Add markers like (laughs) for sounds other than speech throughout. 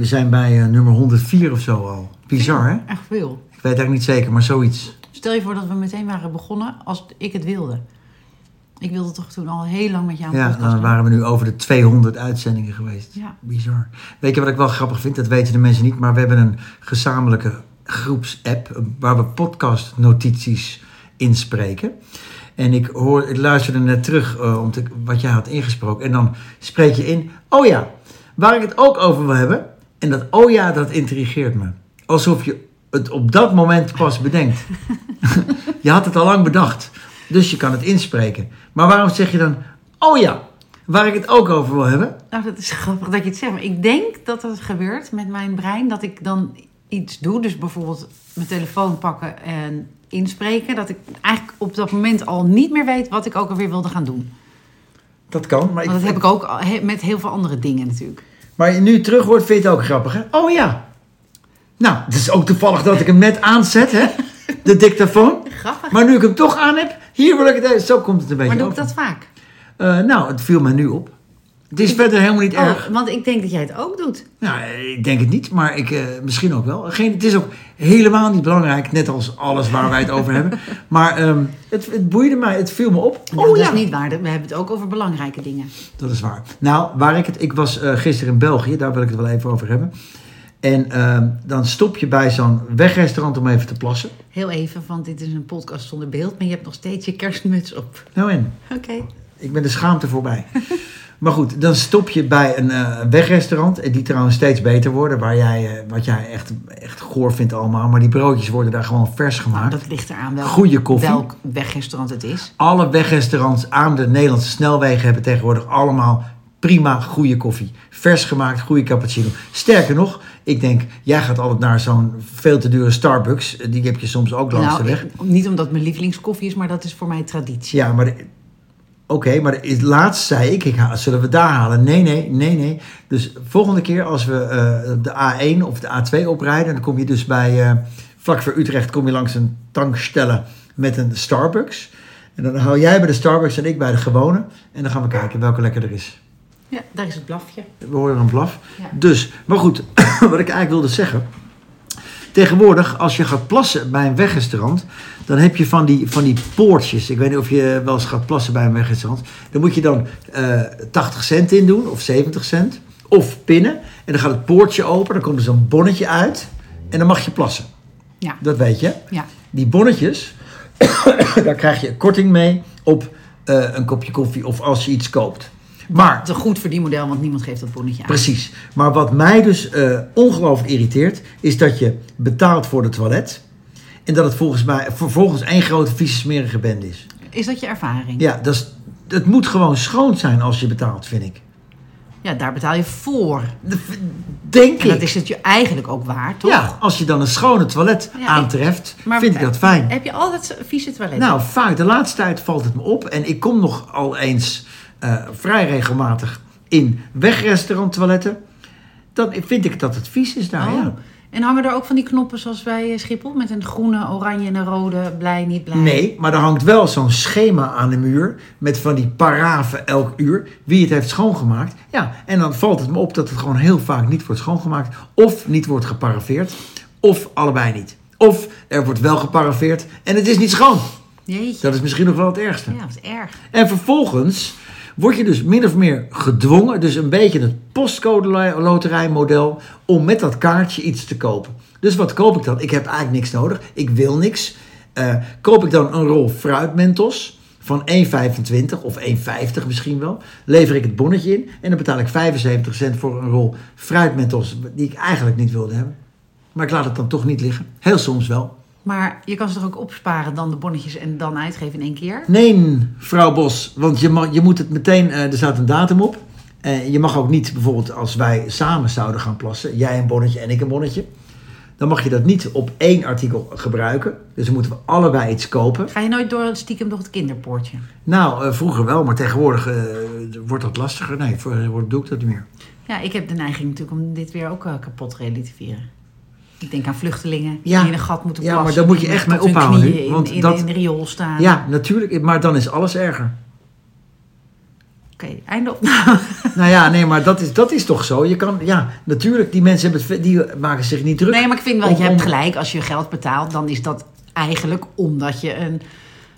We zijn bij eh, nummer 104 of zo al. Bizar, hè? Echt veel. Ik weet eigenlijk niet zeker, maar zoiets. Stel je voor dat we meteen waren begonnen als ik het wilde. Ik wilde toch toen al heel lang met jou Ja, dan waren we nu over de 200 uitzendingen geweest. Ja. Bizar. Weet je wat ik wel grappig vind? Dat weten de mensen niet, maar we hebben een gezamenlijke groepsapp waar we podcastnotities inspreken. En ik, hoor, ik luisterde net terug eh, om te, wat jij had ingesproken. En dan spreek je in, oh ja, waar ik het ook over wil hebben. En dat oh ja, dat intrigeert me. Alsof je het op dat moment pas bedenkt. (laughs) (laughs) je had het al lang bedacht, dus je kan het inspreken. Maar waarom zeg je dan, oh ja, waar ik het ook over wil hebben? Nou, dat is grappig dat je het zegt. Maar ik denk dat het gebeurt met mijn brein. Dat ik dan iets doe. Dus bijvoorbeeld mijn telefoon pakken en inspreken. Dat ik eigenlijk op dat moment al niet meer weet wat ik ook alweer wilde gaan doen. Dat kan, maar, Want dat heb ik ook met heel veel andere dingen natuurlijk. Maar je nu terug hoort, vind je het ook grappig, hè? Oh ja. Nou, het is ook toevallig dat ik hem net aanzet, hè? (laughs) De dictafoon. Grappig. Maar nu ik hem toch aan heb, hier wil ik het even. Zo komt het een beetje Maar doe ik over. dat vaak? Eh, nou, het viel mij nu op. Het is Ik- verder helemaal niet erg. Oh, want ik denk dat jij het ook doet. Nou, ik denk het niet, maar ik, eh, misschien ook wel. Geen, het is ook helemaal niet belangrijk, net als alles waar wij het over hebben. (laughs) Maar ehm, het, het boeide mij, het viel me op. Nou, oh dat ja, is niet waar. We hebben het ook over belangrijke dingen. dat is waar. Nou, waar ik het, ik was eh, gisteren in België, daar wil ik het wel even over hebben. En ehm, dan stop je bij zo'n wegrestaurant om even te plassen. Heel even, want dit is een podcast zonder beeld. Maar je hebt nog steeds je kerstmuts op. Nou en, Oké. ik ben de schaamte voorbij. (laughs) maar goed, dan stop je bij een eh, wegrestaurant, eh, die trouwens steeds beter worden, waar jij, eh, wat jij echt, echt goor vindt allemaal. Maar die broodjes worden daar gewoon vers Nou, gemaakt. dat ligt eraan welk, Goeie koffie. welk wegrestaurant het is. Alle wegrestaurants aan de Nederlandse snelwegen hebben tegenwoordig allemaal prima goede koffie. Vers gemaakt, goede cappuccino. Sterker nog, ik denk, jij gaat altijd naar zo'n veel te dure Starbucks. Die heb je soms ook langs Nou, de weg. ik- niet omdat mijn lievelingskoffie is, maar dat is voor mij traditie. Ja, maar... Oké, maar laatst zei ik, ik zullen we daar halen? Nee, nee, nee, nee. Dus volgende keer als we eh, de A1 of de A2 oprijden... dan kom je dus bij, eh, vlak voor Utrecht, kom je langs een tankstelle met een Starbucks. En dan hou jij bij de Starbucks en ik bij de gewone. En dan gaan we kijken welke lekker er is. Ja, daar is het blafje. We horen een blaf. Ja. Dus, maar goed, (coughs) wat ik eigenlijk wilde zeggen. Tegenwoordig, als je gaat plassen bij een wegrestaurant, dan heb je van die, van die poortjes. Ik weet niet of je wel eens gaat plassen bij een wegrestaurant. Dan moet je dan eh 80 cent in doen, of 70 cent. Of pinnen. En dan gaat het poortje open, dan komt er zo'n bonnetje uit. En dan mag je plassen. Ja. Dat weet je. Ja. Die bonnetjes, (coughs) daar krijg je korting mee op eh, een kopje koffie of als je iets koopt. Maar Het is een goed verdienmodel, want niemand geeft dat bonnetje aan. Precies. Maar wat mij dus eh, ongelooflijk irriteert, is dat je betaalt voor het toilet. En dat het volgens mij vervolgens één grote vieze smerige bende is. Is dat je ervaring? Ja, dat is, het moet gewoon schoon zijn als je betaalt, vind ik. Ja, daar betaal je voor. Denk En dat ik. is het je eigenlijk ook waar, toch? Ja, als je dan een schone toilet Ja, ik- aantreft, vind ik dat fijn. Heb je altijd vieze toiletten? Nou, vaak. De laatste tijd valt het me op. En ik kom nog al eens eh, vrij regelmatig in wegrestauranttoiletten. Dan vind ik dat het vies is daar, Oh. ja. En hangen er ook van die knoppen zoals bij eh, Schiphol? Met een groene, oranje en een rode, blij, niet blij? Nee, maar er hangt wel zo'n schema aan de muur met van die parafen elk uur wie het heeft schoongemaakt. Ja, en dan valt het me op dat het gewoon heel vaak niet wordt schoongemaakt of niet wordt geparafeerd of allebei niet. Of er wordt wel geparafeerd en het is niet schoon. Jeetje. Dat is misschien nog wel het ergste. Ja, dat is erg. En vervolgens word je dus min of meer gedwongen, dus een beetje het postcode loterijmodel, om met dat kaartje iets te kopen. Dus wat koop ik dan? Ik heb eigenlijk niks nodig. Ik wil niks. Eh, koop ik dan een rol fruitmentos van 1,25 of 1,50 misschien wel. Lever ik het bonnetje in en dan betaal ik 75 cent voor een rol fruitmentos die ik eigenlijk niet wilde hebben. Maar ik laat het dan toch niet liggen. Heel soms wel. Maar je kan ze toch ook opsparen, dan de bonnetjes en dan uitgeven in één keer? Nee, mevrouw Bos, want je, mag, je moet het meteen, eh, er staat een datum op. En je mag ook niet, bijvoorbeeld als wij samen zouden gaan plassen, jij een bonnetje en ik een bonnetje, dan mag je dat niet op één artikel gebruiken. Dus dan moeten we allebei iets kopen. Ga je nooit door stiekem door het kinderpoortje? Nou, eh, vroeger wel, maar tegenwoordig wordt dat lastiger. Nee, voor doe ik dat niet meer. Ja, ik heb de neiging natuurlijk om dit weer ook kapot te relativeren. Ik denk aan vluchtelingen Ja. die in een gat moeten Ja, plassen. maar daar moet je echt mee ophouden nu, knieën In, want in, dat- in de riool staan. Ja, natuurlijk, maar dan is alles erger. Oké, einde opname. (laughs) Nou ja, nee, maar dat is, dat is toch zo. Je kan, ja, natuurlijk, die mensen hebben die maken zich niet druk. Nee, maar ik vind wel, om- je hebt gelijk. Als je geld betaalt, dan is dat eigenlijk omdat je een...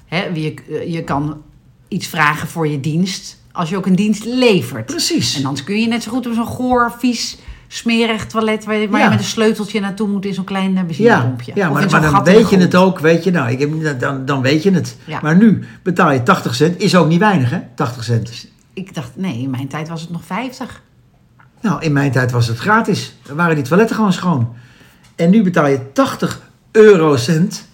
Hè, je, je kan iets vragen voor je dienst als je ook een dienst levert. Precies. En anders kun je net zo goed op zo'n goor, vies, smerig toilet... waar je, Ja. met een sleuteltje naartoe moet in zo'n klein eh, Ja, benzinepompje. ja Of maar, dan weet je het ook, weet je. Nou, ik heb, dan, dan weet je het. Ja. Maar nu betaal je 80 cent. Is ook niet weinig, hè? 80 cent. Ik dacht, nee, in mijn tijd was het nog 50. Nou, in mijn tijd was het gratis. Dan waren die toiletten gewoon schoon. En nu betaal je 80 eurocent.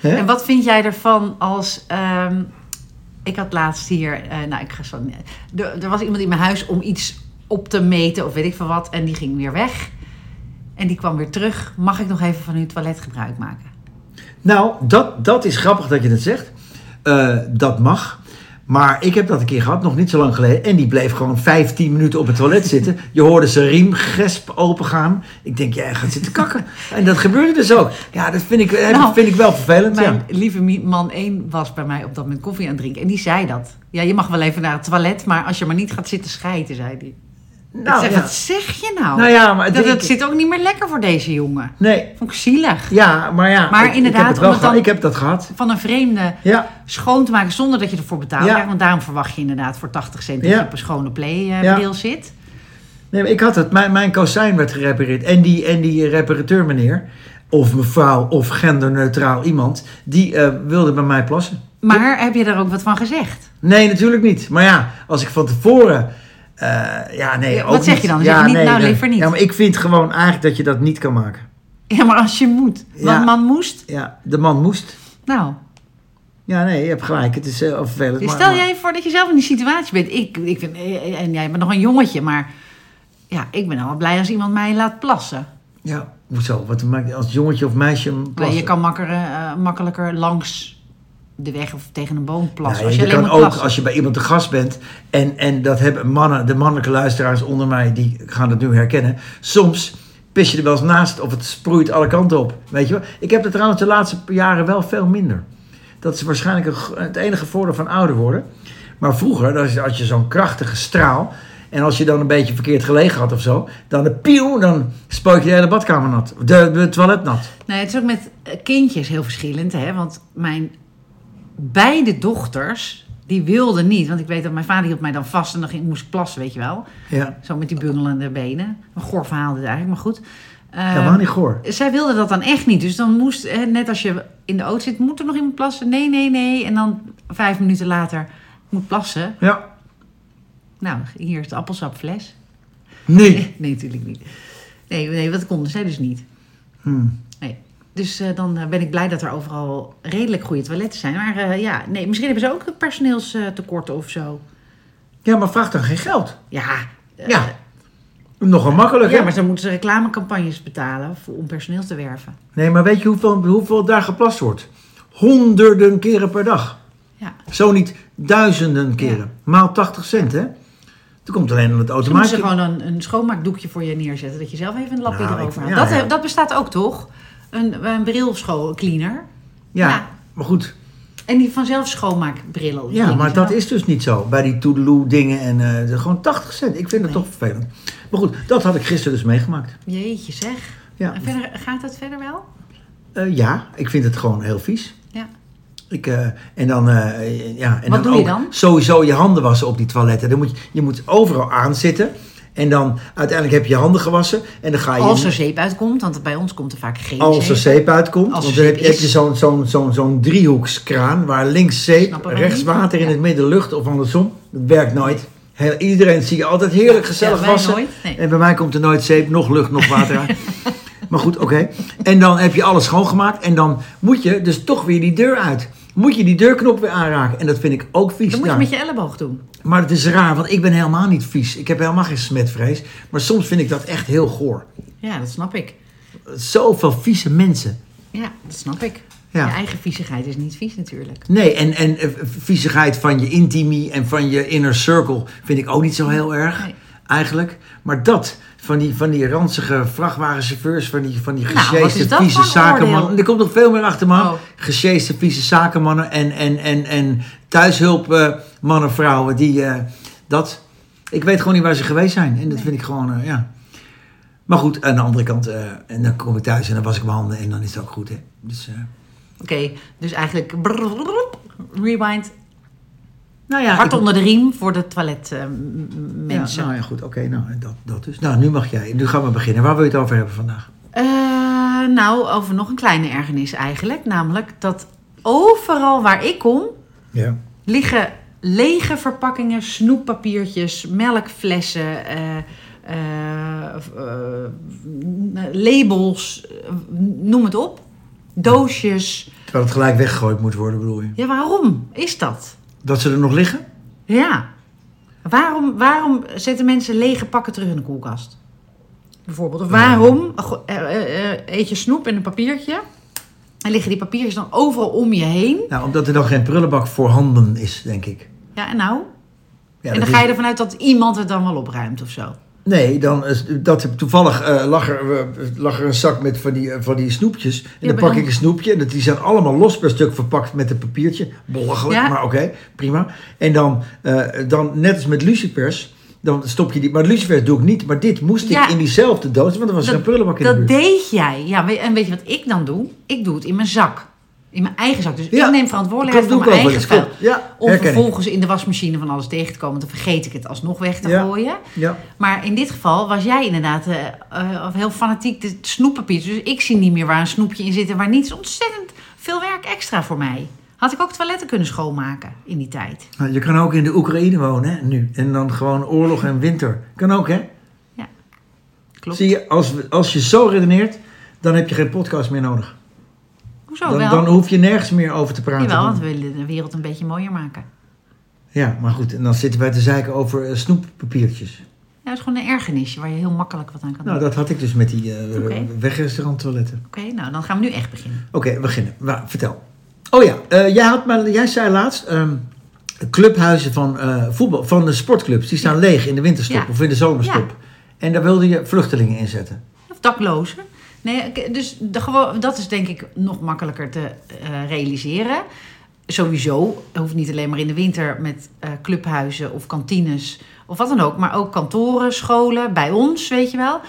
Hè? En wat vind jij ervan als... ehm, ik had laatst hier... eh, nou, ik ga zo... Er, er was iemand in mijn huis om iets op te meten of weet ik veel wat. En die ging weer weg. En die kwam weer terug. Mag ik nog even van uw toilet gebruik maken? Nou, dat, dat is grappig dat je het zegt. Eh, dat mag. Maar ik heb dat een keer gehad, nog niet zo lang geleden. En die bleef gewoon 15 minuten op het toilet zitten. Je hoorde zijn riemgesp opengaan. Ik denk, jij gaat zitten kakken. En dat gebeurde dus ook. Ja, dat vind ik, Nou, vind ik wel vervelend. Mijn Ja. lieve man 1 was bij mij op dat moment koffie aan het drinken. En die zei dat. Ja, je mag wel even naar het toilet, maar als je maar niet gaat zitten schijten, zei hij. Nou, ik zeg, ja. wat zeg je nou? Nou ja, maar dat, zit ook niet meer lekker voor deze jongen. Nee, Vond ik zielig. ja, maar ja. Maar ik, ik inderdaad, heb het wel om het dan- gehad. Ik heb dat gehad. Van een vreemde Ja, schoon te maken zonder dat je ervoor betaalt. Ja. Want daarom verwacht je inderdaad voor 80 cent dat je op een schone play eh, zit. nee, maar ik had het. Mijn, mijn kozijn werd gerepareerd. En die, en die reparateur meneer, of mevrouw, of genderneutraal iemand, die eh, wilde bij mij plassen. Maar heb je daar ook wat van gezegd? Nee, natuurlijk niet. Maar ja, als ik van tevoren. Eh, ja, nee. Ja, ook wat zeg niet. je dan? Dan zeg je niet, nou, liever niet. Ja, maar ik vind gewoon eigenlijk dat je dat niet kan maken. Ja, maar als je moet. Ja. Want man moest. Ja, de man moest. Nou, Ja, nee, je hebt gelijk. Het is heel vervelend. maar- stel maar- jij voor dat je zelf in die situatie bent. Ik, ik vind, eh, en jij bent nog een jongetje, maar ja, ik ben al wel blij als iemand mij laat plassen. Ja, hoezo? Wat maakt als jongetje of meisje plassen? je kan eh, makkelijker langs de weg of tegen een boom plassen. Ja, als je kan ook, als je bij iemand te gast bent, en, en dat hebben mannen, de mannelijke luisteraars onder mij, die gaan het nu herkennen. Soms pis je er wel eens naast of het sproeit alle kanten op. Weet je wel? Ik heb het trouwens de laatste jaren wel veel minder. Dat is waarschijnlijk een het enige voordeel van ouder worden. Maar vroeger, had je zo'n krachtige straal. En als je dan een beetje verkeerd gelegen had of zo, dan de pieuw, dan spook je de hele badkamer nat. De, de toilet nat. Nee, het is ook met eh, kindjes heel verschillend. Hè? Want mijn beide dochters, die wilden niet. Want ik weet dat mijn vader hield mij dan vast en dan ging, moest ik plassen, weet je wel. Ja, Zo met die bungelende benen. Een goor verhaal dit eigenlijk, maar goed. Eh, helemaal niet goor. zij wilde dat dan echt niet. Dus dan moest, net als je in de auto zit, moet er nog iemand plassen? Nee, nee, nee. En dan vijf minuten later, moet plassen. Ja. Nou, hier is de appelsapfles. Nee. (laughs) Nee, natuurlijk niet. Nee, nee, dat konden zij dus niet. Hmm. Dus eh, dan eh, ben ik blij dat er overal redelijk goede toiletten zijn. Maar eh, ja, nee, misschien hebben ze ook personeelstekorten of zo. Ja, maar vraag dan geen geld. Ja, Ja. Nogal makkelijk, ja, hè? maar dan moeten ze reclamecampagnes betalen voor, om personeel te werven. Nee, maar weet je hoeveel, hoeveel daar geplast wordt? Honderden keren per dag. Ja. Zo niet duizenden keren. Maal 80 cent, hè? Toen komt alleen aan het Dan moeten ze automaatje. gewoon een, een schoonmaakdoekje voor je neerzetten. Dat je zelf even een lapje Nou, erover haalt. ja, dat, dat bestaat ook toch? Een, een brilcleaner. Ja, ja. maar goed. En die vanzelf schoonmaakbrillen. Ja, maar dat is dus niet zo. Bij die Toedeloe dingen en eh, gewoon 80 cent. Ik vind het Nee. toch vervelend. Maar goed, dat had ik gisteren dus meegemaakt. Jeetje zeg. Ja, En verder, gaat het verder wel? Eh, ja ik vind het gewoon heel vies. Ja. Ik, eh, en dan, ja, en Wat dan doe je ook dan? sowieso je handen wassen op die toiletten. Dan moet je, je moet overal aanzitten. En dan uiteindelijk heb je je handen gewassen. En dan ga je... Als er zeep uitkomt, want bij ons komt er vaak geen als er zeep. zeep uitkomt. Als want dan heb zeep je, heb je is. zo'n zo'n zo'n zo'n driehoekskraan. Waar links zeep, rechts niet. water, in Ja. het midden lucht of andersom. Dat werkt nooit. Heel- iedereen zie je altijd heerlijk gezellig Ja, wassen. nooit. Nee. En bij mij komt er nooit zeep, nog lucht, nog water. (laughs) maar goed, oké. En dan heb je alles schoongemaakt. En dan moet je dus toch weer die deur uit. Moet je die deurknop weer aanraken. En dat vind ik ook vies. Dat moet je met je elleboog doen. Maar het is raar, want ik ben helemaal niet vies. Ik heb helemaal geen smetvrees. Maar soms vind ik dat echt heel goor. Ja, dat snap ik. Zoveel vieze mensen. Ja, dat snap ik. Ja. Je eigen viezigheid is niet vies natuurlijk. Nee, en, en eh, viezigheid van je intimie en van je inner circle vind ik ook niet zo heel erg. Nee. Eigenlijk. Maar dat, van die, van die ranzige vrachtwagenchauffeurs, van die, van die Nou, gesjeeste, vieze zakenmannen. Er komt nog veel meer achter, man. Oh. Gesjeeste, vieze zakenmannen en, en, en, en thuishulp eh, mannen, vrouwen die... eh, Dat. Ik weet gewoon niet waar ze geweest zijn. En dat vind ik gewoon, eh, ja. Maar goed, aan de andere kant, eh, en dan kom ik thuis en dan was ik mijn handen en dan is het ook goed. Hè. Dus, Oké, dus eigenlijk rewind. Nou ja, Hard ik- onder de riem voor de toiletmensen. Ja, nou ja, goed. Oké, nou, dat, dat dus. Nou, nu mag jij. Nu gaan we beginnen. Waar wil je het over hebben vandaag? Eh, nou, over nog een kleine ergernis eigenlijk. Namelijk dat overal waar ik kom Ja. liggen lege verpakkingen, snoeppapiertjes, melkflessen, eh, eh, labels, noem het op. Doosjes. Terwijl het gelijk weggegooid moet worden, bedoel je? Ja, waarom is dat? Dat ze er nog liggen? Ja. Waarom, waarom zetten mensen lege pakken terug in de koelkast? Bijvoorbeeld. Of waarom eh, eh, eh, eet je snoep in een papiertje en liggen die papiertjes dan overal om je heen? Nou, omdat er dan geen prullenbak voorhanden is, denk ik. Ja, en nou? Ja, en dan ga je ervan uit dat iemand het dan wel opruimt of zo. Nee, dan, is- dat, toevallig eh, lag, er, lag een zak met van die, eh, van die snoepjes. En Ja, dan pak dan- ik een snoepje. En dat, die zijn allemaal los per stuk verpakt met een papiertje. Belachelijk, Ja. maar oké, prima. En dan, dan, net als met lucifers, dan stop je die... Maar lucifers doe ik niet. Maar dit moest ik in diezelfde doos, want er was Dat- geen prullenbak in de Dat deed jij. Ja, en weet je wat ik dan doe? Ik doe het in mijn zak. In mijn eigen zak. Dus Ja, ik neem verantwoordelijkheid voor mijn eigen vuil. Ja, Om vervolgens in de wasmachine van alles tegen te komen. Dan vergeet ik het alsnog weg te Ja. gooien. Ja. Maar in dit geval was jij inderdaad eh, eh, heel fanatiek de snoeppapier. Dus ik zie niet meer waar een snoepje in zit en waar niet. Het is ontzettend veel werk extra voor mij. Had ik ook toiletten kunnen schoonmaken in die tijd. Nou, je kan ook in de Oekraïne wonen, hè, nu. En dan gewoon oorlog en winter. Kan ook, hè? Klopt. Zie je, als, als je zo redeneert, dan heb je geen podcast meer nodig. Hoezo Dan, wel? dan hoef je nergens meer over te praten. Jawel, want we willen de wereld een beetje mooier maken. Ja, maar goed, en dan zitten wij te zeiken over eh, snoeppapiertjes. Ja, dat is gewoon een ergernisje waar je heel makkelijk wat aan kan doen. Nou, dat had ik dus met die eh Oké. wegrestauranttoiletten. Oké, nou dan gaan we nu echt beginnen. Oké, we beginnen. Wa- vertel. Oh ja, eh, jij, had maar, jij zei laatst, ehm, clubhuizen van, eh, voetbal, van de sportclubs, die staan leeg in de winterstop Ja. of in de zomerstop. En daar wilde je vluchtelingen in zetten. Of daklozen. Nee, dus dat is denk ik nog makkelijker te eh, realiseren. Sowieso, hoeft niet alleen maar in de winter met eh, clubhuizen of kantines of wat dan ook. Maar ook kantoren, scholen, bij ons, weet je wel.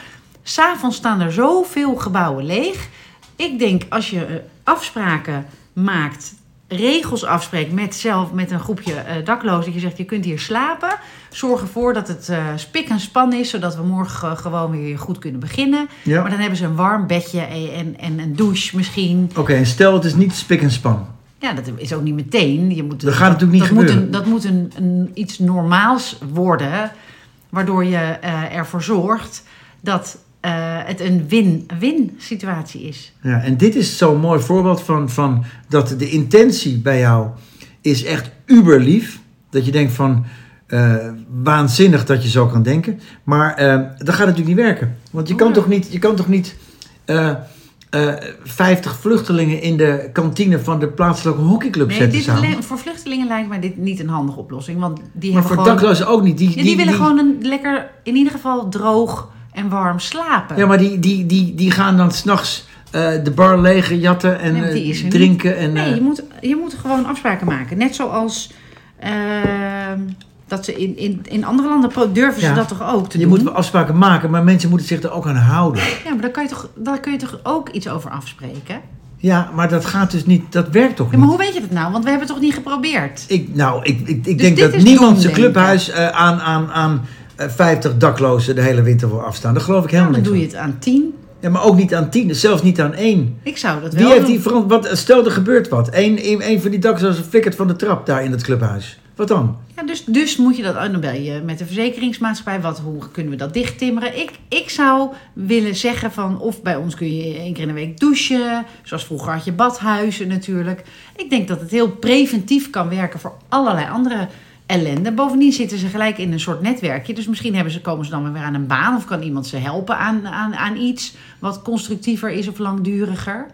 S'avonds staan er zoveel gebouwen leeg. Ik denk als je eh, afspraken maakt, regels afspreekt met zelf, met een groepje eh daklozen. Dat je zegt, je kunt hier slapen. Zorg ervoor dat het eh, spik en span is, zodat we morgen eh, gewoon weer goed kunnen beginnen. Ja. Maar dan hebben ze een warm bedje en, en, en een douche misschien. Oké, en stel het is niet spik en span. Ja, dat is ook niet meteen. Je moet, Dat gaat natuurlijk niet dat moet, gebeuren. een, dat moet een, een, iets normaals worden, waardoor je ervoor zorgt dat eh, het een win-win situatie is. Ja, en dit is zo'n mooi voorbeeld van, van dat de intentie bij jou is echt uberlief. Dat je denkt van eh, waanzinnig dat je zo kan denken. Maar eh, dat gaat natuurlijk niet werken. Want je kan Ja. toch niet, je kan toch niet eh, eh, 50 vluchtelingen in de kantine van de plaatselijke hockeyclub Nee, zetten dit samen. voor vluchtelingen lijkt mij dit niet een handige oplossing. Want die maar hebben voor gewoon, daklozen ook niet. Die, Ja, die, willen gewoon een lekker, in ieder geval droog en warm slapen. Ja, maar die, die, die, die gaan dan s'nachts eh de bar leeg jatten en Nee, eh, is drinken. En, Nee, eh, je moet, je moet gewoon afspraken maken. Net zoals ehm, dat ze in, in, in andere landen durven ze dat toch ook te je doen. moet wel afspraken maken, maar mensen moeten zich er ook aan houden. Ja, maar daar, kan je toch, daar kun je toch ook iets over afspreken? Ja, maar dat gaat dus niet, dat werkt toch Ja, maar niet? hoe weet je dat nou? Want we hebben het toch niet geprobeerd? Ik, nou, ik, ik, ik Dus denk dat niemand zijn clubhuis aan, aan, aan 50 daklozen de hele winter wil afstaan. Daar geloof ik helemaal dan niet doe je het aan tien. Ja, maar ook niet aan 10, zelfs niet aan één. Ik zou dat Wie wel heeft doen. die verant- wat Stel, er gebeurt wat. Eén één van die daklozen flikkert van de trap daar in het clubhuis. Wat dan? Ja, dus, dus moet je dat dan bel je met de verzekeringsmaatschappij. Wat, hoe kunnen we dat dichttimmeren? Ik, ik zou willen zeggen van of bij ons kun je één keer in de week douchen. Zoals vroeger had je badhuizen natuurlijk. Ik denk dat het heel preventief kan werken voor allerlei andere ellende. Bovendien zitten ze gelijk in een soort netwerkje. Dus misschien hebben ze, komen ze dan weer aan een baan. Of kan iemand ze helpen aan, aan, aan iets wat constructiever is of langduriger.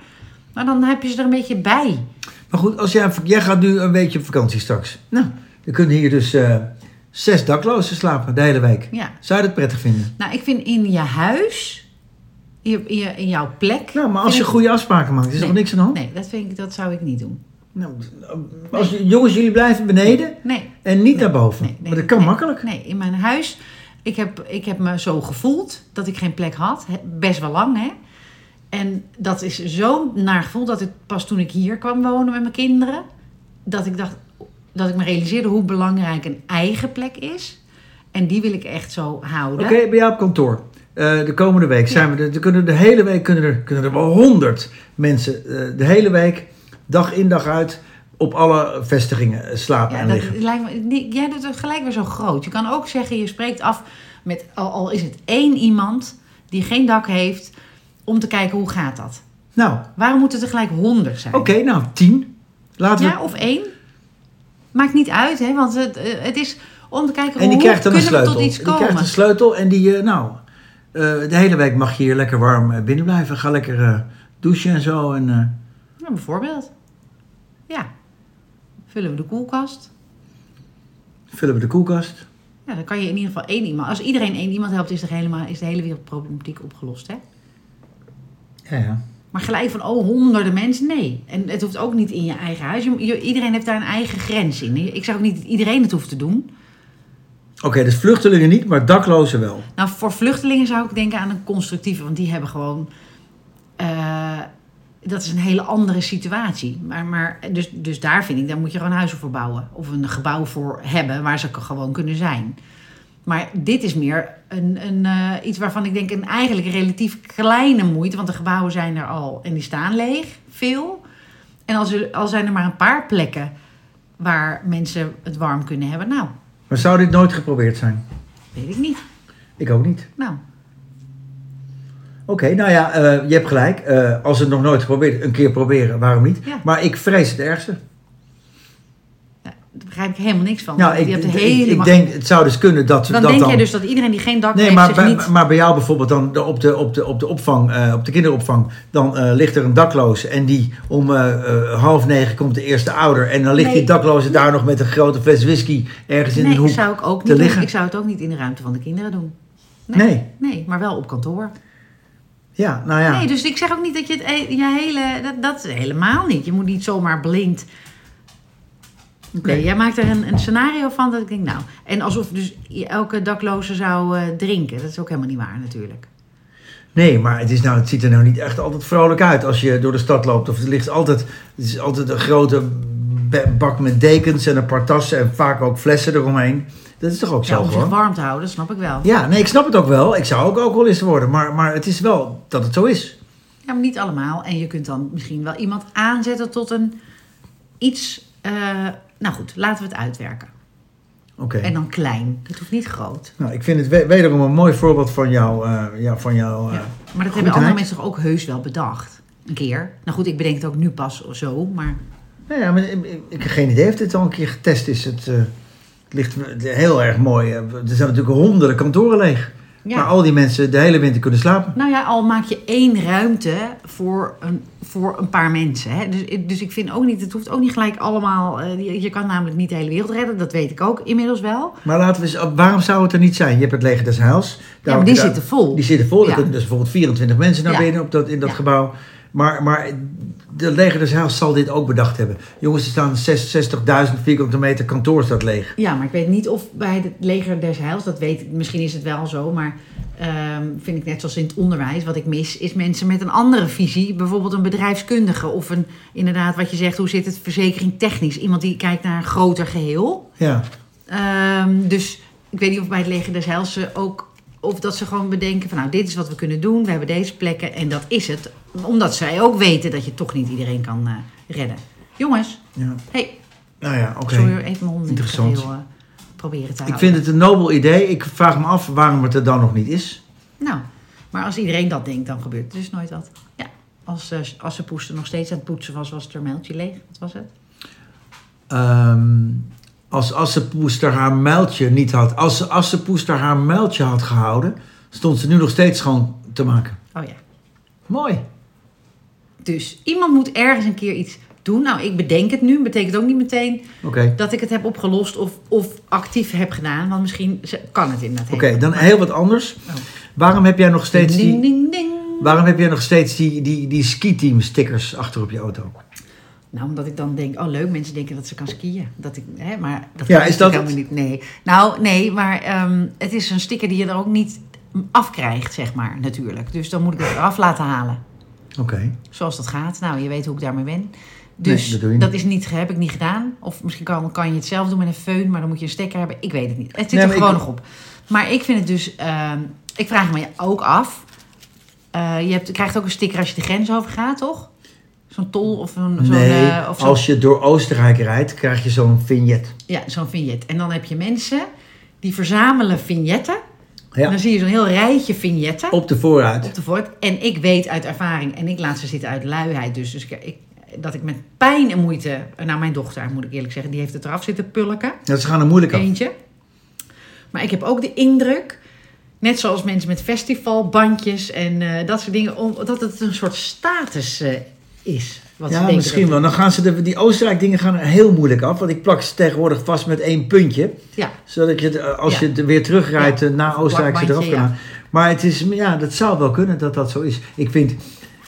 Maar dan heb je ze er een beetje bij. Maar goed, als jij, jij gaat nu een weekje op vakantie straks. Nou, dan kunnen hier dus eh, zes daklozen slapen de hele week. Ja. Zou je dat prettig vinden? Nou, ik vind in je huis, in, jouw plek. Nou, maar als je goede afspraken maakt, is er Nee. toch niks aan de hand? Nee, dat, vind ik, dat zou ik niet doen. Nou, als, Jongens, jullie blijven beneden Nee. en niet naar boven. Maar dat kan makkelijk. Nee, in mijn huis. Ik heb, ik heb me zo gevoeld dat ik geen plek had. Best wel lang, hè. En dat is zo'n naar gevoel dat ik pas toen ik hier kwam wonen met mijn kinderen... dat ik dacht, dat ik me realiseerde hoe belangrijk een eigen plek is. En die wil ik echt zo houden. Oké, bij jou op kantoor. Eh, de komende week zijn we er. kunnen de hele week kunnen er, kunnen er wel honderd mensen eh, de hele week, dag in dag uit, op alle vestigingen slapen Ja, en dat liggen. lijkt me, die- jij doet het gelijk weer zo groot. Je kan ook zeggen, je spreekt af met, al, al is het één iemand die geen dak heeft, om te kijken hoe gaat dat. Nou, Waarom moeten het er gelijk honderd zijn? oké, nou tien. Laten we. Ja, of één. Maakt niet uit, hè? Want het, eh, het is om te kijken en die hoe krijgt dan een sleutel. tot iets Die komen. krijgt een sleutel en die, eh, nou, eh, de hele week mag je hier lekker warm binnen blijven. Ga lekker douchen en zo. En, eh, Ja, bijvoorbeeld. Ja. Vullen we de koelkast. vullen we de koelkast. Ja, dan kan je in ieder geval één iemand. Als iedereen één iemand helpt, is de, helemaal, is de hele wereldproblematiek opgelost, hè? Ja, ja. Maar gelijk van, oh, honderden mensen, nee. En het hoeft ook niet in je eigen huis. Je- iedereen heeft daar een eigen grens in. Ik zeg ook niet dat iedereen het hoeft te doen. Oké, dus vluchtelingen niet, maar daklozen wel. Nou, voor vluchtelingen zou ik denken aan een constructieve, want die hebben gewoon. eh, dat is een hele andere situatie. Maar, maar dus, dus daar vind ik, daar moet je gewoon huizen voor bouwen. Of een gebouw voor hebben waar ze gewoon kunnen zijn. Maar dit is meer een, een, eh, iets waarvan ik denk een eigenlijk relatief kleine moeite. Want de gebouwen zijn er al en die staan leeg, veel. En als er, al zijn er maar een paar plekken waar mensen het warm kunnen hebben. Nou, Maar zou dit nooit geprobeerd zijn? weet ik niet. Ik ook niet. Nou, Oké, nou ja, eh, je hebt gelijk. Eh, als het nog nooit geprobeerd, een keer proberen, waarom niet? Ja. Maar ik vrees het ergste. Ja, daar begrijp ik helemaal niks van. Nou, Je ik, hebt ik, helemaal- ik denk, het zou dus kunnen dat dan dat denk dan... jij dus dat iedereen die geen dak Nee, heeft maar zich bij, niet... maar bij jou bijvoorbeeld dan de- op de, op de, op de, op de opvang, eh, op de kinderopvang, dan ligt er een dakloze en die om half negen komt de eerste ouder en dan ligt Nee. die dakloze daar nog met een grote fles whisky ergens in nee, een hoek. zou ik ook te niet doen. liggen. Ik zou het ook niet in de ruimte van de kinderen doen. Nee. Nee, maar wel op kantoor. Ja, nou ja. Nee, dus ik zeg ook niet dat je het e- je hele... Dat, dat helemaal niet. Je moet niet zomaar blind... Oké. Nee, jij maakt er een, een scenario van dat ik denk, nou... En alsof dus elke dakloze zou eh, drinken. Dat is ook helemaal niet waar natuurlijk. Nee, maar het, is nou, het ziet er nou niet echt altijd vrolijk uit als je door de stad loopt. Of er ligt altijd, het is altijd een grote bak met dekens en een paar tassen en vaak ook flessen eromheen. Dat is toch ook Ja, zo om zich gewoon? warm te houden, snap ik wel. Ja, nee, ik snap het ook wel. Ik zou ook alcoholist worden, maar, maar het is wel dat het zo is. Ja, maar niet allemaal. En je kunt dan misschien wel iemand aanzetten tot een iets... eh, nou goed, laten we het uitwerken. Oké. En dan klein. Het hoeft niet groot. Nou, ik vind het we- wederom een mooi voorbeeld van jou. eh, ja, van jou eh, Ja. Maar dat hebben andere mensen toch ook heus wel bedacht. Een keer. Nou goed, ik bedenk het ook nu pas zo. Maar Nou ja, maar ik, ik heb geen idee of dit al een keer getest is. Het, het ligt heel erg mooi. Er zijn natuurlijk honderden kantoren leeg. ja. Waar al die mensen de hele winter kunnen slapen. Nou ja, al maak je één ruimte voor een, voor een paar mensen. Hè? Dus, dus ik vind ook niet, het hoeft ook niet gelijk allemaal. eh, je, je kan namelijk niet de hele wereld redden, dat weet ik ook inmiddels wel. Maar laten we eens, waarom zou het er niet zijn? Je hebt het leger des Heils. Ja, maar die daar- zitten vol. Die zitten vol. Er Ja. kunnen dus bijvoorbeeld 24 mensen naar binnen op dat, in dat gebouw. Maar, maar de leger des Heils zal dit ook bedacht hebben. Jongens, er staan 60.000 vierkante meter kantoor staat leeg. Ja, maar ik weet niet of bij het leger des Heils, dat weet ik, misschien is het wel zo, maar ehm, vind ik net zoals in het onderwijs, wat ik mis, is mensen met een andere visie. Bijvoorbeeld een bedrijfskundige of een, inderdaad, wat je zegt, hoe zit het verzekering technisch? Iemand die kijkt naar een groter geheel. Ja. Ehm, dus ik weet niet of bij het leger des Heils ze ook, of dat ze gewoon bedenken van, nou, dit is wat we kunnen doen, we hebben deze plekken en dat is het. Omdat zij ook weten dat je toch niet iedereen kan eh, redden. Jongens, ja. hey, Nou ja, oké. sorry hoor, even mijn hond in het Interessant. geheel eh, proberen te Ik houden. vind het een nobel idee. Ik vraag me af waarom het er dan nog niet is. Nou, maar als iedereen dat denkt, dan gebeurt er dus nooit wat. Ja, als, eh als ze poester nog steeds aan het poetsen was, was het er mailtje leeg. Wat was het? Ehm, als Assepoester haar muiltje niet had... Als ze Assepoester haar muiltje had gehouden... stond ze nu nog steeds schoon te maken. Oh ja. Mooi. Dus iemand moet ergens een keer iets doen. Nou, ik bedenk het nu. Betekent ook niet meteen dat ik het heb opgelost of, of actief heb gedaan. Want misschien kan het inderdaad. Oké, dan heel wat anders. Oh. Waarom heb jij nog steeds Ding, die, ding, ding. waarom heb jij nog steeds die, die, die ski-team stickers achter op je auto? Nou, omdat ik dan denk, oh leuk, mensen denken dat ze kan skiën. Dat ik, hè, maar dat Ja, kan is dat helemaal niet. Nee. Nou, nee, maar ehm, het is een sticker die je er ook niet afkrijgt, zeg maar, natuurlijk. Dus dan moet ik het eraf laten halen. Oké. Zoals dat gaat. Nou, je weet hoe ik daarmee ben. Dus dat is niet, heb ik niet gedaan. Of misschien kan, kan je het zelf doen met een föhn, maar dan moet je een stekker hebben. Ik weet het niet. Het zit Nee, er gewoon ik- nog op. Maar ik vind het dus... ehm, ik vraag me ook af. eh, je, hebt, je krijgt ook een sticker als je de grens over gaat, toch? Zo'n tol of een. Nee, eh, of als je door Oostenrijk rijdt, krijg je zo'n vignet. Ja, zo'n vignet. En dan heb je mensen die verzamelen vignetten. En dan zie je zo'n heel rijtje vignetten op de vooruit. op de voort. En ik weet uit ervaring, en ik laat ze zitten uit luiheid dus. Dus ik, dat ik met pijn en moeite... Nou, mijn dochter, moet ik eerlijk zeggen, die heeft het eraf zitten pulken. Dat is gaan er moeilijk af. Eentje. Maar ik heb ook de indruk, net zoals mensen met festivalbandjes en eh, dat soort dingen, om, dat het een soort status eh, is. Wat Ja, misschien wel. Dan gaan ze de, die Oostenrijk dingen gaan er heel moeilijk af. Want ik plak ze tegenwoordig vast met één puntje. Ja, Zodat je, eh, als Ja. je het weer terugrijdt Ja. eh, naar Oostenrijk, ze eraf kan halen. Maar het is, ja, dat zou wel kunnen dat dat zo is. Ik vind,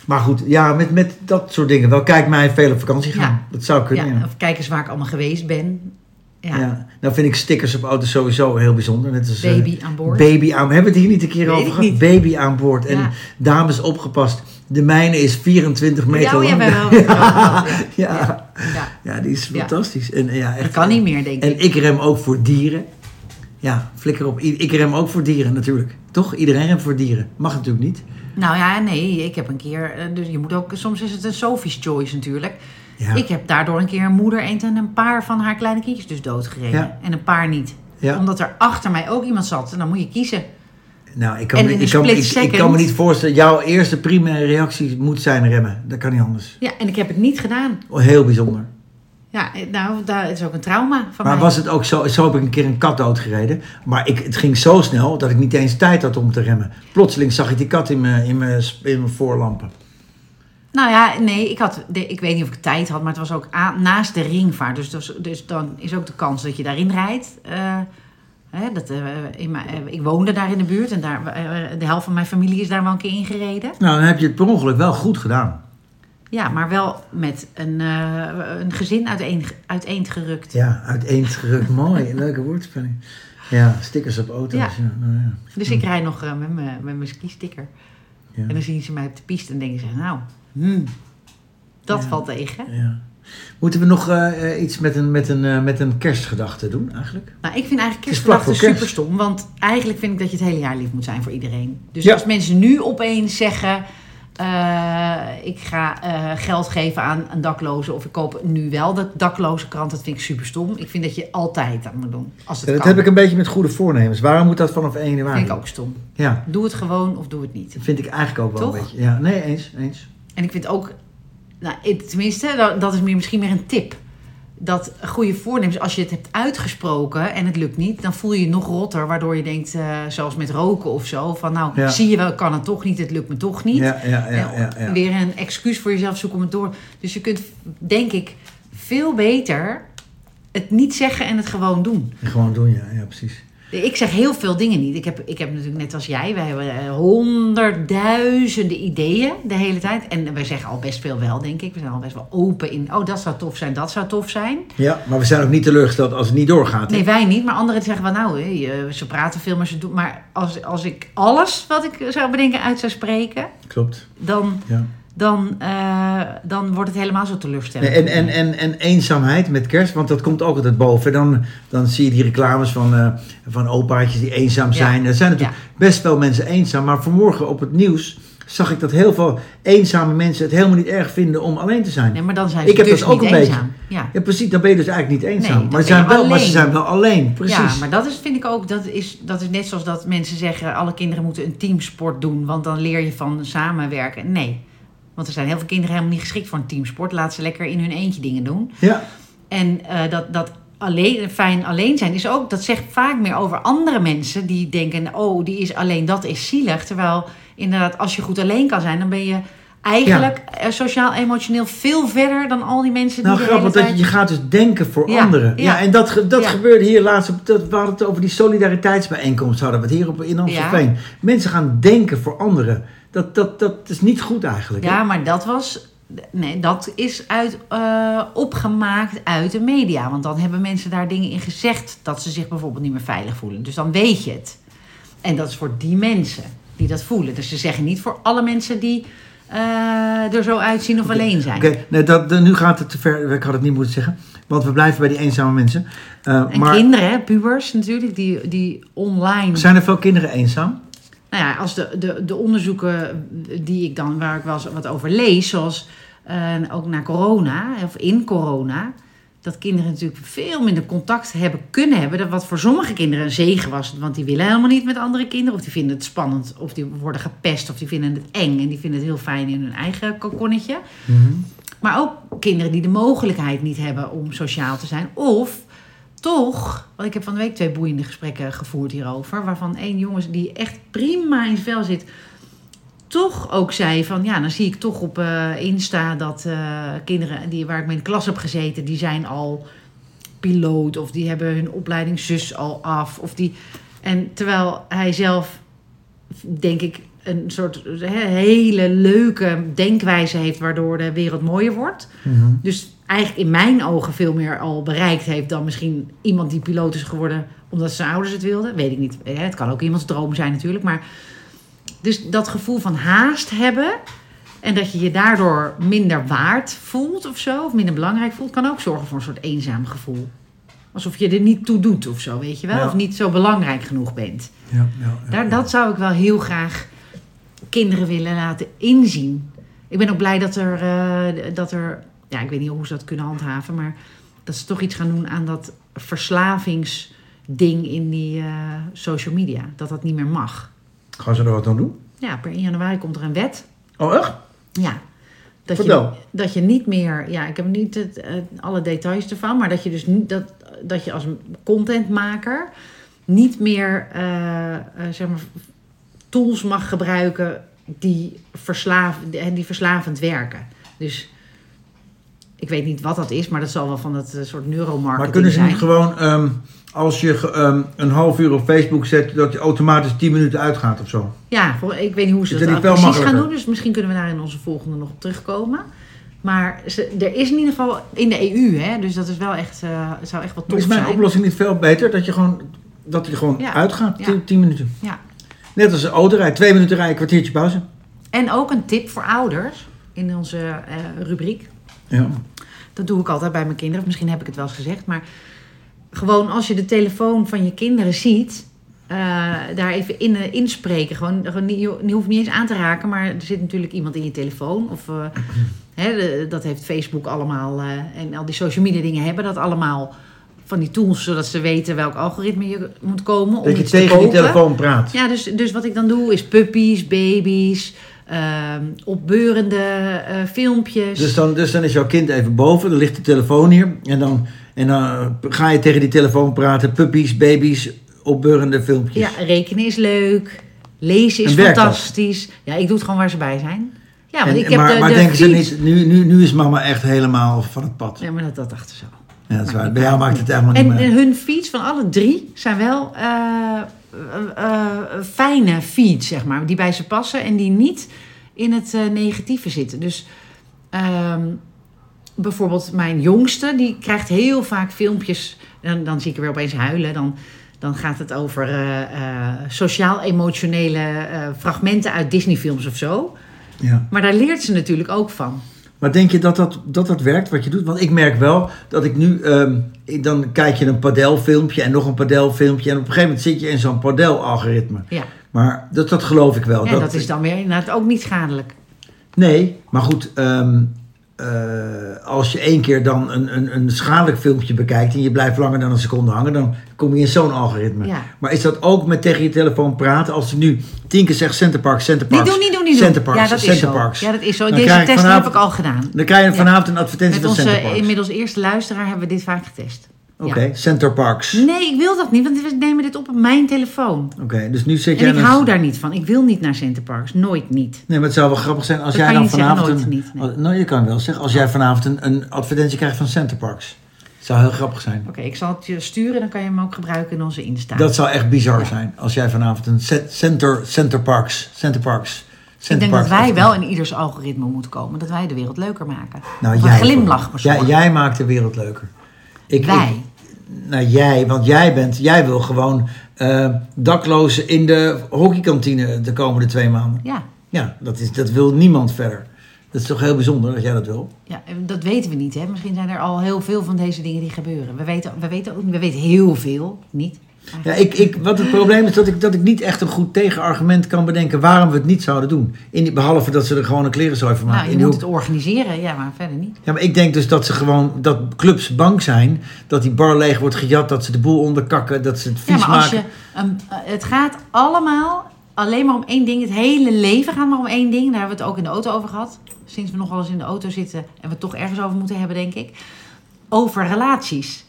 maar goed, ja, met, met dat soort dingen. Wel, kijk mij veel op vakantie gaan. Dat zou kunnen, of kijk eens waar ik allemaal geweest ben. Ja, Ja. Nou vind ik stickers op auto's sowieso heel bijzonder. Net als, eh, baby aan boord. Baby aan, we hebben het hier niet een keer Weet over gehad. Baby aan boord. En dames opgepast. De mijne is 24 meter Ja, ja, lang. hebben (laughs) wel ja. ja. Ja. Ja, die is Ja. fantastisch. En, eh, ja, echt, Dat kan niet meer, denk En ik. ik rem ook voor dieren. Ja, flikker op. Ik rem ook voor dieren natuurlijk. Toch? Iedereen remt voor dieren. Mag natuurlijk niet. Nou ja, nee, ik heb een keer... eh, Dus je moet ook, soms is het een Sophie's Choice natuurlijk. Ja. Ik heb daardoor een keer een moeder eend en een paar van haar kleine kindjes dus doodgereden. Ja. En een paar niet. Ja. Omdat er achter mij ook iemand zat. En dan moet je kiezen. Nou, ik kan, me, ik, kan, ik, ik kan me niet voorstellen. Jouw eerste primaire reactie moet zijn remmen. Dat kan niet anders. Ja, en ik heb het niet gedaan. Oh, heel bijzonder. Ja, eh, nou, dat is ook een trauma van Maar mij. was het ook zo, zo heb ik een keer een kat doodgereden. Maar ik, het ging zo snel dat ik niet eens tijd had om te remmen. Plotseling zag ik die kat in mijn, in mijn, in mijn voorlampen. Nou ja, nee, ik, had, ik weet niet of ik tijd had, maar het was ook naast de ringvaart. Dus, dus, dus dan is ook de kans dat je daarin rijdt. eh, hè, dat, eh, in mijn, eh, ik woonde daar in de buurt en daar, eh, de helft van mijn familie is daar wel een keer ingereden. Nou, dan heb je het per ongeluk wel goed gedaan. Ja, maar wel met een, een gezin uiteen, uiteengerukt. Ja, uiteengerukt. (laughs) Mooi, leuke woordspeling. Ja, stickers op auto's. Ja. Ja. nou ja. Dus ik rijd nog met mijn met mijn ski-sticker. Ja. En dan zien ze mij op de piste en denken ze, nou, hmm, dat valt tegen. Ja. Moeten we nog eh, eh, iets met een, met, een, eh, met een kerstgedachte doen eigenlijk? Nou, ik vind eigenlijk kerstgedachten kerst. super stom. Want eigenlijk vind ik dat je het hele jaar lief moet zijn voor iedereen. Dus Ja. als mensen nu opeens zeggen... ik ga geld geven aan een dakloze... of ik koop nu wel de dakloze krant, dat vind ik super stom. Ik vind dat je altijd dat moet doen. Als het Ja, dat kan. heb ik een beetje met goede voornemens. Waarom moet dat vanaf 1 januari? vind ik ook stom. Ja, Doe het gewoon of doe het niet. dat vind ik eigenlijk ook wel Toch? een beetje. Ja, nee, eens. eens. En ik vind ook... Nou, tenminste, dat, dat is meer, misschien meer een tip. Dat goede voornemens, als je het hebt uitgesproken en het lukt niet, dan voel je je nog rotter. Waardoor je denkt, eh, zoals met roken of zo, van nou, Ja. zie je wel, kan het toch niet, het lukt me toch niet. Ja, ja, ja, En ja, ja. Weer een excuus voor jezelf zoeken om het door. Dus je kunt, denk ik, veel beter het niet zeggen en het gewoon doen. En gewoon doen, ja, ja precies. Ik zeg heel veel dingen niet. Ik heb, ik heb natuurlijk net als jij, wij hebben eh, honderdduizenden ideeën de hele tijd. En wij zeggen al best veel wel, denk ik. We zijn al best wel open in, oh, dat zou tof zijn, dat zou tof zijn. Ja, maar we zijn ook niet teleurgesteld als het niet doorgaat. hè? Nee, wij niet, maar anderen zeggen wel, nou, hé, ze praten veel, maar ze doen... Maar als, als ik alles wat ik zou bedenken uit zou spreken, Klopt. dan, Ja. Dan, eh, dan wordt het helemaal zo teleurstellend. En, en, en, en eenzaamheid met kerst, want dat komt ook altijd boven. Dan, dan zie je die reclames van, eh, van opaatjes die eenzaam Ja. zijn. Er zijn natuurlijk best wel mensen eenzaam, maar vanmorgen op het nieuws zag ik dat heel veel eenzame mensen het helemaal niet erg vinden om alleen te zijn. Nee, maar dan zijn ze Ik heb dus dat ook niet een beetje. eenzaam. Ja. Ja, precies, dan ben je dus eigenlijk niet eenzaam. Nee, maar, ze zijn wel, maar ze alleen. zijn wel alleen, precies. Ja, maar dat is, vind ik ook, dat is, dat is net zoals dat mensen zeggen... alle kinderen moeten een teamsport doen, want dan leer je van samenwerken. Nee, want er zijn heel veel kinderen helemaal niet geschikt voor een teamsport. Laat ze lekker in hun eentje dingen doen. Ja, En eh, dat, dat alleen, fijn alleen zijn is ook, dat zegt vaak meer over andere mensen die denken, oh, die is alleen, dat is zielig. Terwijl inderdaad, als je goed alleen kan zijn, dan ben je eigenlijk eh, sociaal-emotioneel veel verder dan al die mensen die nou grappig dat tijd... je, je gaat dus denken voor Ja, anderen. Ja, ja. en dat, dat gebeurde hier laatst. Op, dat, we hadden het over die solidariteitsbijeenkomst hadden we het hier op, in Amstelveen. Mensen gaan denken voor anderen. Dat, dat, dat is niet goed eigenlijk. hè? Ja, maar dat was Nee, dat is uit, eh, opgemaakt uit de media. Want dan hebben mensen daar dingen in gezegd dat ze zich bijvoorbeeld niet meer veilig voelen. Dus dan weet je het. En dat is voor die mensen die dat voelen. Dus ze zeggen niet voor alle mensen die eh, er zo uitzien of alleen zijn. Oké, nee, dat, nu gaat het te ver. Ik had het niet moeten zeggen. Want we blijven bij die eenzame mensen. Eh, En maar kinderen, hè, pubers natuurlijk, die, die online. zijn er veel kinderen eenzaam? Nou ja, als de, de, de onderzoeken die ik dan, waar ik wel eens wat over lees, zoals eh, ook na corona, of in corona, dat kinderen natuurlijk veel minder contact hebben kunnen hebben. Dat wat voor sommige kinderen een zegen was, want die willen helemaal niet met andere kinderen, of die vinden het spannend, of die worden gepest, of die vinden het eng en die vinden het heel fijn in hun eigen kokonnetje. Maar ook kinderen die de mogelijkheid niet hebben om sociaal te zijn. Of toch, want ik heb van de week twee boeiende gesprekken gevoerd hierover. Waarvan één jongen die echt prima in zijn vel zit. Toch ook zei van ja, dan zie ik toch op eh, Insta dat eh, kinderen die, waar ik mee in de klas heb gezeten, die zijn al piloot of die hebben hun opleiding zus al af. Of die, en terwijl hij zelf, denk ik, een soort hele leuke denkwijze heeft waardoor de wereld mooier wordt. Dus eigenlijk in mijn ogen veel meer al bereikt heeft dan misschien iemand die piloot is geworden omdat zijn ouders het wilden. Weet ik niet. Hè, Het kan ook iemands droom zijn natuurlijk. Maar dus dat gevoel van haast hebben en dat je je daardoor minder waard voelt of zo, of minder belangrijk voelt, kan ook zorgen voor een soort eenzaam gevoel. Alsof je er niet toe doet of zo, weet je wel? Ja. Of niet zo belangrijk genoeg bent. Ja, ja, ja. Daar, dat zou ik wel heel graag kinderen willen laten inzien. Ik ben ook blij dat er, eh, dat er, ja, ik weet niet hoe ze dat kunnen handhaven, maar dat ze toch iets gaan doen aan dat verslavingsding in die eh, social media. Dat dat niet meer mag. Gaan ze er wat aan doen? Ja, per 1 januari komt er een wet. Oh, echt? Ja. Dat je, dat je niet meer, ja, ik heb niet het, alle details ervan, maar dat je dus niet, dat, dat je als contentmaker niet meer, eh, eh, zeg maar, tools mag gebruiken die, verslaaf, die verslavend werken. Dus ik weet niet wat dat is, maar dat zal wel van dat eh, soort neuromarketing Maar kunnen ze zijn. niet gewoon, ehm, als je ehm, een half uur op Facebook zet, dat je automatisch 10 minuten uitgaat of zo? Ja, voor- ik weet niet hoe ze dat precies gaan doen. Dus misschien kunnen we daar in onze volgende nog op terugkomen. Maar ze, er is in ieder geval in de EU, hè, dus dat is wel echt, het zou echt wat tof is mijn zijn. oplossing niet veel beter? Dat je gewoon, dat je gewoon Ja. uitgaat, Ja. 10 minuten. Ja. Net als een autorijden, twee minuten rijden, kwartiertje pauze. En ook een tip voor ouders in onze eh, rubriek. Ja. Dat doe ik altijd bij mijn kinderen. Of misschien heb ik het wel eens gezegd. Maar gewoon als je de telefoon van je kinderen ziet. eh, daar even in eh, inspreken. Gewoon, gewoon niet, je hoeft niet eens aan te raken. Maar er zit natuurlijk iemand in je telefoon. Of eh, (clears throat) hè, de- dat heeft Facebook allemaal. en al die social media dingen hebben dat allemaal. Van die tools, zodat ze weten welk algoritme je moet komen. om Dat je iets te tegen die telefoon praat. Ja, dus, dus wat ik dan doe is puppies, baby's, ehm, opbeurende eh, filmpjes. Dus dan, dus dan is jouw kind even boven, dan ligt de telefoon hier. En dan, en dan ga je tegen die telefoon praten. Puppies, baby's, opbeurende filmpjes. Ja, rekenen is leuk. Lezen is fantastisch. Ja, ik doe het gewoon waar ze bij zijn. Ja, want En- ik heb maar de, maar de denken ze fiets- niet, nu, nu, nu is mama echt helemaal van het pad. Ja, maar dat, dat dachten ze al. Ja, dat is waar. Bij jou maakt het helemaal niet En, meer en hun feeds van alle drie zijn wel eh, eh, eh, fijne feeds, zeg maar. Die bij ze passen en die niet in het eh, negatieve zitten. Dus ehm, bijvoorbeeld mijn jongste, die krijgt heel vaak filmpjes. Dan, dan zie ik er weer opeens huilen. Dan, dan gaat het over eh, eh, sociaal-emotionele eh, fragmenten uit Disney-films of zo. Ja. Maar daar leert ze natuurlijk ook van. Maar denk je dat dat, dat dat werkt wat je doet? Want ik merk wel dat ik nu, ehm, ik- dan kijk je een padelfilmpje en nog een padelfilmpje. En op een gegeven moment zit je in zo'n padel-algoritme. Ja, Maar dat, dat geloof ik wel. en dat is dan weer inderdaad ook niet schadelijk. Nee, maar goed, ehm, eh, als je één keer dan een, een, een schadelijk filmpje bekijkt en je blijft langer dan een seconde hangen, dan kom je in zo'n algoritme. Ja. Maar is dat ook met tegen je telefoon praten? Als ik nu tien keer zeg Centerparks, Centerparks, Niet doen, niet doen, niet doen. Centerparks, ja, dat is zo. Ja, dat is zo. Dan Deze test vanavond- heb ik al gedaan. Dan krijg je vanavond een advertentie Met van onze Centerparks. inmiddels eerste luisteraar hebben we dit vaak getest. Oké, Ja. Centerparks. Nee, ik wil dat niet, want we nemen dit op op mijn telefoon. Oké, dus nu zit En jij... ik aan- hou daar niet van. Ik wil niet naar Centerparks. Nooit niet. Nee, maar het zou wel grappig zijn als Dat jij dan niet zeggen, vanavond... nooit een, niet, nee. Oh, nou, je kan wel zeggen, als jij vanavond een, een advertentie krijgt van Centerparks. Het zou heel grappig zijn. Oké, ik zal het je sturen. Dan kan je hem ook gebruiken in onze Insta. Dat zou echt bizar Ja. zijn als jij vanavond een ce- center, Centerparks, Centerparks, Ik denk dat wij wel in ieders algoritme moeten komen. Dat wij de wereld leuker maken. Nou, jij, een glimlach jij, jij maakt de wereld leuker. Ik, wij. ik- nou, jij, want jij bent, jij wil gewoon eh, daklozen in de hockeykantine de komende twee maanden. Ja. Ja, dat, is, dat wil niemand verder. Dat is toch heel bijzonder dat jij dat wil? ja, dat weten we niet. Hè? Misschien zijn er al heel veel van deze dingen die gebeuren. We weten, we weten, ook, we weten heel veel, niet? Ja, ik, ik, wat het probleem is dat ik, dat ik niet echt een goed tegenargument kan bedenken waarom we het niet zouden doen. In die, behalve dat ze er gewoon een klerenzooi van maken. nou, in je die moet het organiseren, ja, maar verder niet. Ja, maar ik denk dus dat ze gewoon, dat clubs bang zijn dat die bar leeg wordt gejat, dat ze de boel onderkakken, dat ze het Ja, vies maar als maken. je, um, uh, het gaat allemaal alleen maar om één ding. Het hele leven gaat maar om één ding. Daar hebben we het ook in de auto over gehad. Sinds we nog wel eens in de auto zitten en we het toch ergens over moeten hebben, denk ik. Over relaties.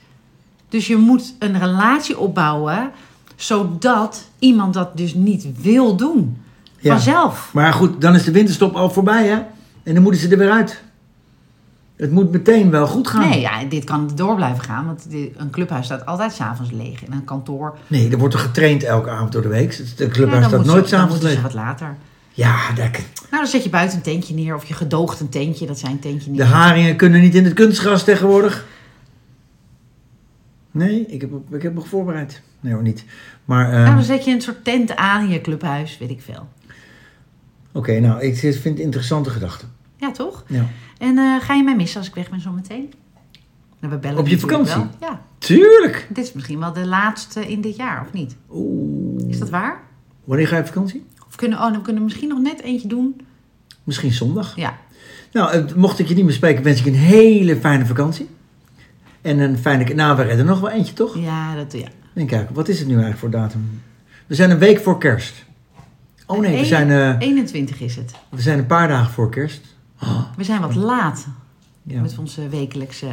Dus je moet een relatie opbouwen zodat iemand dat dus niet wil doen. Ja. Vanzelf. Maar goed, dan is de winterstop al voorbij, hè? En dan moeten ze er weer uit. Het moet meteen wel goed gaan. Nee, ja, dit kan door blijven gaan. Want een clubhuis staat altijd s'avonds leeg. En een kantoor. Nee, er wordt er getraind elke avond door de week. Ja, clubhuis dan staat nooit dan s'avonds leeg. wat later. Ja, dat- Nou, dan zet je buiten een tentje neer. Of je gedoogt een tentje. Dat zijn tentje neer. de haringen kunnen niet in het kunstgras tegenwoordig. Nee, ik heb, ik heb nog voorbereid. Nee hoor, niet. Maar, Nou, dan zet je een soort tent aan in je clubhuis, weet ik veel. oké, nou, ik vind het interessante gedachte. Ja, toch? Ja. En eh, ga je mij missen als ik weg ben zometeen? Nou, we bellen Op je vakantie? wel. Ja, Tuurlijk! dit is misschien wel de laatste in dit jaar, of niet? Oeh. Is dat waar? Wanneer ga je op vakantie? Of kunnen, oh, dan kunnen we misschien nog net eentje doen. Misschien zondag. Ja, Nou, eh, mocht ik je niet meer spreken, wens ik een hele fijne vakantie. En een fijne... Nou, we redden nog wel eentje, toch? ja, dat, ja. Denk ik, wat is het nu eigenlijk voor datum? We zijn een week voor kerst. Oh nee, we zijn, eh, 21 is het. we zijn een paar dagen voor kerst. Oh, We zijn wat laat ja. met onze wekelijkse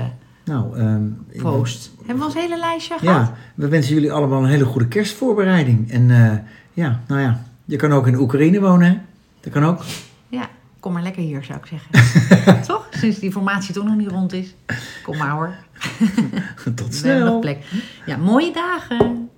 Nou, ehm, post. Hebben we ons hele lijstje gehad? Ja, we wensen jullie allemaal een hele goede kerstvoorbereiding. En eh, ja, nou ja, je kan ook in Oekraïne wonen, hè? Dat kan ook. Ja, kom maar lekker hier, zou ik zeggen. (laughs) Toch? Sinds die formatie toch nog niet rond is. Kom maar hoor. (laughs) Tot We hebben nog snel. plek. Ja, mooie dagen.